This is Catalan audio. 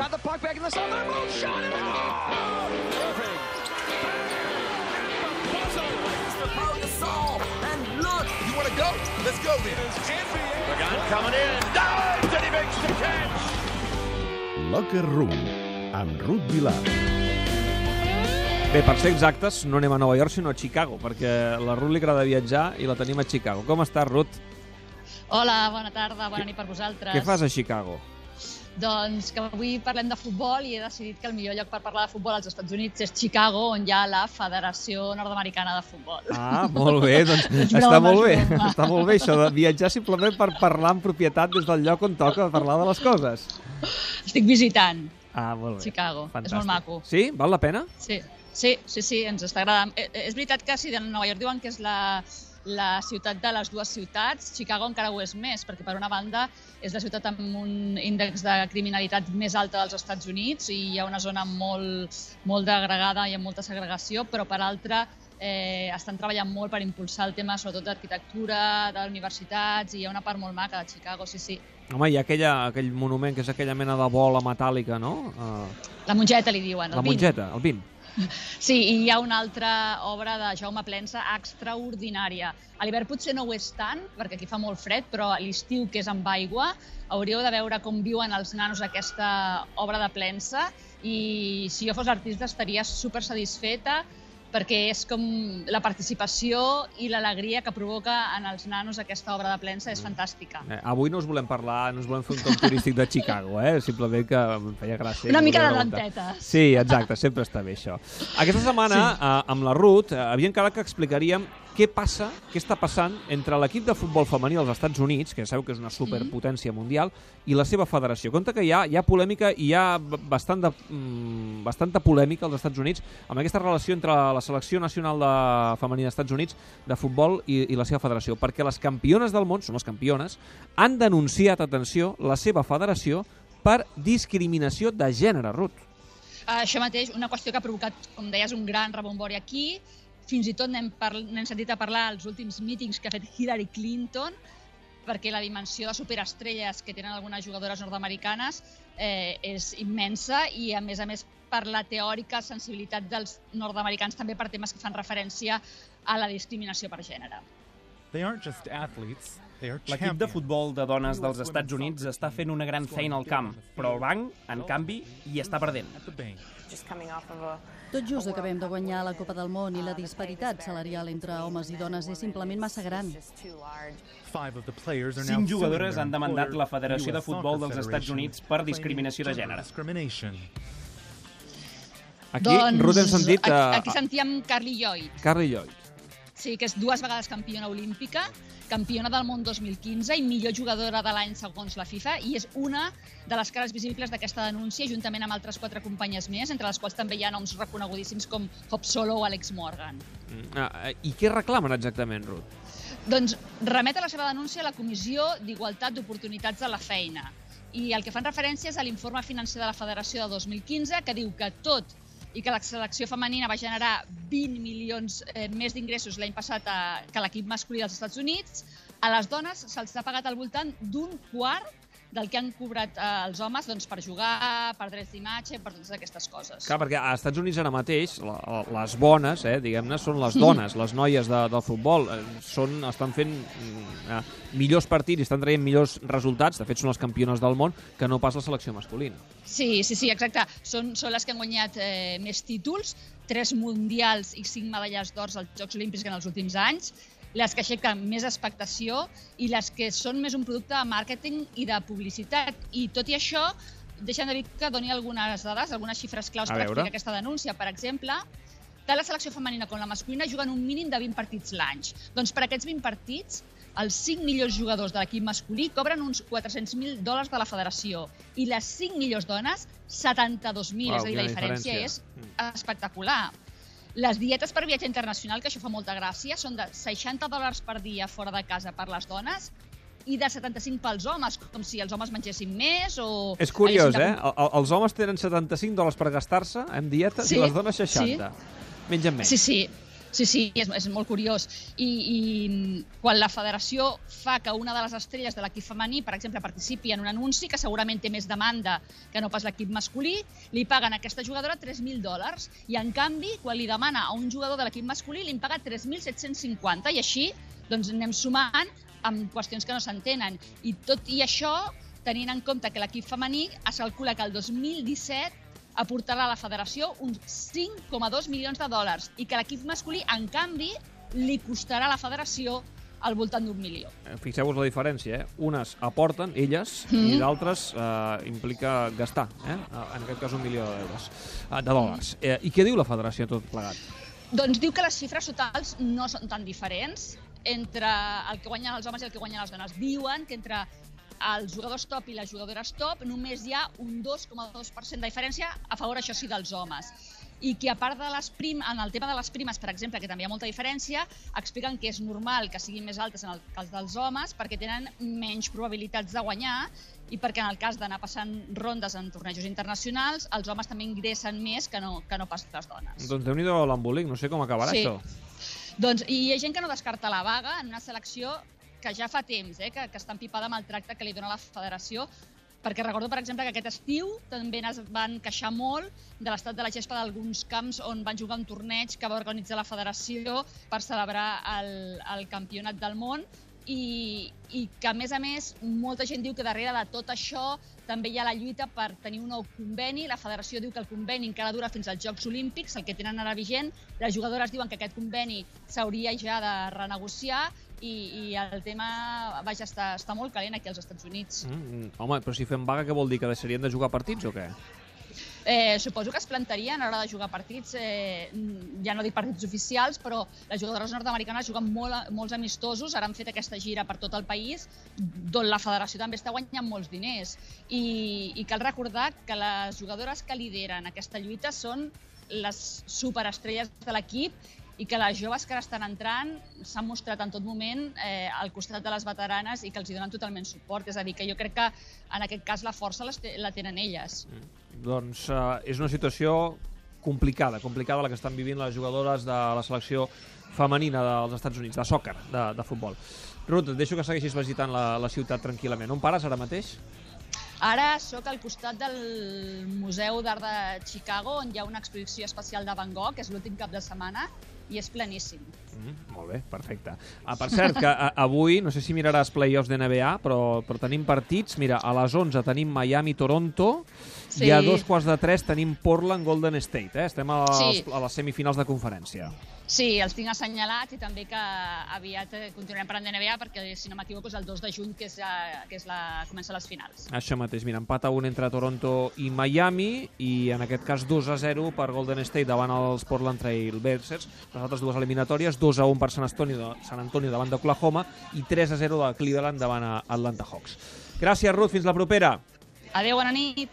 Got the puck back in the zone. They're both shot and oh! Irving. You want to go? Let's go then. Pagan coming in. Dives and he makes the catch. Locker Room, amb Ruth Vilar. Bé, per ser exactes, no anem a Nova York, sinó a Chicago, perquè la Ruth li agrada viatjar i la tenim a Chicago. Com estàs, Ruth? Hola, bona tarda, bona nit per vosaltres. Què fas a Chicago? Doncs que avui parlem de futbol i he decidit que el millor lloc per parlar de futbol als Estats Units és Chicago, on hi ha la Federació Nord-Americana de Futbol. Ah, molt bé, doncs està broma, molt bé, broma. està molt bé això de viatjar simplement per parlar en propietat des del lloc on toca parlar de les coses. Estic visitant Ah, molt bé. Chicago, Fantàstic. és molt maco. Sí? Val la pena? Sí, sí, sí, sí ens està agradant. Eh, eh, és veritat que si de Nova York diuen que és la, la ciutat de les dues ciutats, Chicago encara ho és més, perquè per una banda és la ciutat amb un índex de criminalitat més alta dels Estats Units i hi ha una zona molt, molt degradada i amb molta segregació, però per altra eh, estan treballant molt per impulsar el tema sobretot d'arquitectura, d'universitats i hi ha una part molt maca de Chicago, sí, sí. Home, hi ha aquella, aquell monument que és aquella mena de bola metàl·lica, no? Uh, La mongeta li diuen, el la mongeta, el BIM. Sí, i hi ha una altra obra de Jaume Plensa extraordinària. A l'hivern potser no ho és tant, perquè aquí fa molt fred, però a l'estiu, que és amb aigua, hauríeu de veure com viuen els nanos aquesta obra de Plensa i si jo fos artista estaria super satisfeta perquè és com la participació i l'alegria que provoca en els nanos aquesta obra de Plensa és fantàstica. Eh, avui no us volem parlar, no us volem fer un tom turístic de Chicago, eh? simplement que em feia gràcia. Una mica de lentetes. Sí, exacte, sempre està bé això. Aquesta setmana, sí. eh, amb la Ruth, eh, havíem quedat que explicaríem què passa, què està passant entre l'equip de futbol femení dels Estats Units, que ja sabeu que és una superpotència mundial, i la seva federació. Compte que hi ha, hi ha polèmica i hi ha bastant de, mm, bastanta polèmica als Estats Units amb aquesta relació entre la selecció nacional de femení dels Estats Units de futbol i, i la seva federació, perquè les campiones del món, són les campiones, han denunciat, atenció, la seva federació per discriminació de gènere, Ruth. Això mateix, una qüestió que ha provocat, com deies, un gran rebombori aquí. Fins i tot n'hem sentit a parlar als últims mítings que ha fet Hillary Clinton, perquè la dimensió de superestrelles que tenen algunes jugadores nord-americanes eh, és immensa i, a més a més, per la teòrica sensibilitat dels nord-americans també per temes que fan referència a la discriminació per gènere. They aren't just athletes, L'equip de futbol de dones dels Estats Units està fent una gran feina al camp, però el banc, en canvi, hi està perdent. Tot just acabem de guanyar la Copa del Món i la disparitat salarial entre homes i dones és simplement massa gran. Cinc jugadores han demandat la Federació de Futbol dels Estats Units per discriminació de gènere. Aquí, Ruth, hem sentit aquí, uh, aquí sentíem Carly Lloyd, Carly Lloyd. Sí, que és dues vegades campiona olímpica, campiona del món 2015 i millor jugadora de l'any segons la FIFA i és una de les cares visibles d'aquesta denúncia juntament amb altres quatre companyes més, entre les quals també hi ha noms reconegudíssims com Hop Solo o Alex Morgan. Mm, ah, I què reclamen exactament, Ruth? Doncs remet a la seva denúncia a la Comissió d'Igualtat d'Oportunitats a la Feina. I el que fan referència és a l'informe financer de la Federació de 2015, que diu que tot i que la selecció femenina va generar 20 milions eh, més d'ingressos l'any passat a, que l'equip masculí dels Estats Units, a les dones se'ls ha pagat al voltant d'un quart del que han cobrat eh, els homes doncs, per jugar, per drets d'imatge, per totes aquestes coses. Clar, perquè als Estats Units ara mateix la, les bones, eh, diguem-ne, són les dones, les noies de, del futbol. Eh, són, estan fent mm, eh, millors partits i estan traient millors resultats. De fet, són les campiones del món que no pas la selecció masculina. Sí, sí, sí, exacte. Són, són les que han guanyat eh, més títols, tres mundials i cinc medalles d'or als Jocs Olímpics en els últims anys, les que aixequen més expectació i les que són més un producte de màrqueting i de publicitat. I tot i això, deixem de dir que doni algunes dades, algunes xifres claus per explicar aquesta denúncia. Per exemple, tant la selecció femenina com la masculina juguen un mínim de 20 partits l'any. Doncs per aquests 20 partits, els 5 millors jugadors de l'equip masculí cobren uns 400.000 dòlars de la federació i les 5 millors dones, 72.000. Uau, és a dir, la diferència, diferència. és espectacular. Les dietes per viatge internacional, que això fa molta gràcia, són de 60 dòlars per dia fora de casa per les dones i de 75 pels homes, com si els homes mengessin més o... És curiós, haguessin eh? de- El, els homes tenen 75 dòlars per gastar-se en dietes Sí, i les dones 60. Mengen menys. Sí, sí. Sí, sí, és, és molt curiós. I, I quan la federació fa que una de les estrelles de l'equip femení, per exemple, participi en un anunci que segurament té més demanda que no pas l'equip masculí, li paguen a aquesta jugadora 3.000 dòlars. I, en canvi, quan li demana a un jugador de l'equip masculí, li paga 3.750. I així doncs, anem sumant amb qüestions que no s'entenen. I tot i això, tenint en compte que l'equip femení es calcula que el 2017 aportarà a la federació uns 5,2 milions de dòlars i que l'equip masculí, en canvi, li costarà a la federació al voltant d'un milió. Eh, Fixeu-vos la diferència, eh? Unes aporten, elles, mm. i d'altres eh, implica gastar, eh? en aquest cas un milió d'euros, eh, de dòlars. Eh, I què diu la federació tot plegat? Doncs diu que les xifres totals no són tan diferents entre el que guanyen els homes i el que guanyen les dones. Diuen que entre els jugadors top i les jugadores top només hi ha un 2,2% de diferència a favor, això sí, dels homes i que a part de les prim, en el tema de les primes, per exemple, que també hi ha molta diferència, expliquen que és normal que siguin més altes en el cas dels homes perquè tenen menys probabilitats de guanyar i perquè en el cas d'anar passant rondes en tornejos internacionals, els homes també ingressen més que no, que no pas les dones. Doncs déu-n'hi-do l'embolic, no sé com acabarà Sí. això. Doncs, I hi ha gent que no descarta la vaga en una selecció que ja fa temps eh, que, que està empipada amb el tracte que li dona la federació, perquè recordo, per exemple, que aquest estiu també es van queixar molt de l'estat de la gespa d'alguns camps on van jugar un torneig que va organitzar la federació per celebrar el, el campionat del món i, i que, a més a més, molta gent diu que darrere de tot això també hi ha la lluita per tenir un nou conveni. La federació diu que el conveni encara dura fins als Jocs Olímpics, el que tenen ara vigent. Les jugadores diuen que aquest conveni s'hauria ja de renegociar i, i el tema, vaja, està, està molt calent aquí als Estats Units. Mm, home, però si fem vaga, què vol dir? Que deixarien de jugar partits o què? Eh, suposo que es plantarien a l'hora de jugar partits, eh, ja no dic partits oficials, però les jugadores nord-americanes juguen molt, molts amistosos, ara han fet aquesta gira per tot el país, d'on la federació també està guanyant molts diners. I, I cal recordar que les jugadores que lideren aquesta lluita són les superestrelles de l'equip i que les joves que ara estan entrant s'han mostrat en tot moment eh, al costat de les veteranes i que els hi donen totalment suport. És a dir, que jo crec que en aquest cas la força la tenen elles. Doncs eh, és una situació complicada, complicada la que estan vivint les jugadores de la selecció femenina dels Estats Units, de sòquer, de, de futbol. Ruth, et deixo que segueixis visitant la, la ciutat tranquil·lament. On pares ara mateix? Ara sóc al costat del Museu d'Art de Chicago, on hi ha una exposició especial de Van Gogh, que és l'últim cap de setmana, i és pleníssim. Mm, molt bé, perfecte. Ah, per cert, que a, avui, no sé si miraràs playoffs de NBA, però, però tenim partits. Mira, a les 11 tenim Miami-Toronto Sí. i a dos quarts de tres tenim Portland-Golden State. Eh? Estem a Sí. a les semifinals de conferència. Sí, els tinc assenyalats i també que aviat eh, continuarem parlant de NBA perquè, si no m'equivoco, és el 2 de juny que, és, ja, que és la, comença les finals. Això mateix, mira, empat a un entre Toronto i Miami i en aquest cas 2 a 0 per Golden State davant els Portland Trail Blazers. Les altres dues eliminatòries, 2 a 1 per San Antonio, San Antonio davant d'Oklahoma i 3 a 0 de Cleveland davant a Atlanta Hawks. Gràcies, Ruth. Fins la propera. Adéu, bona nit.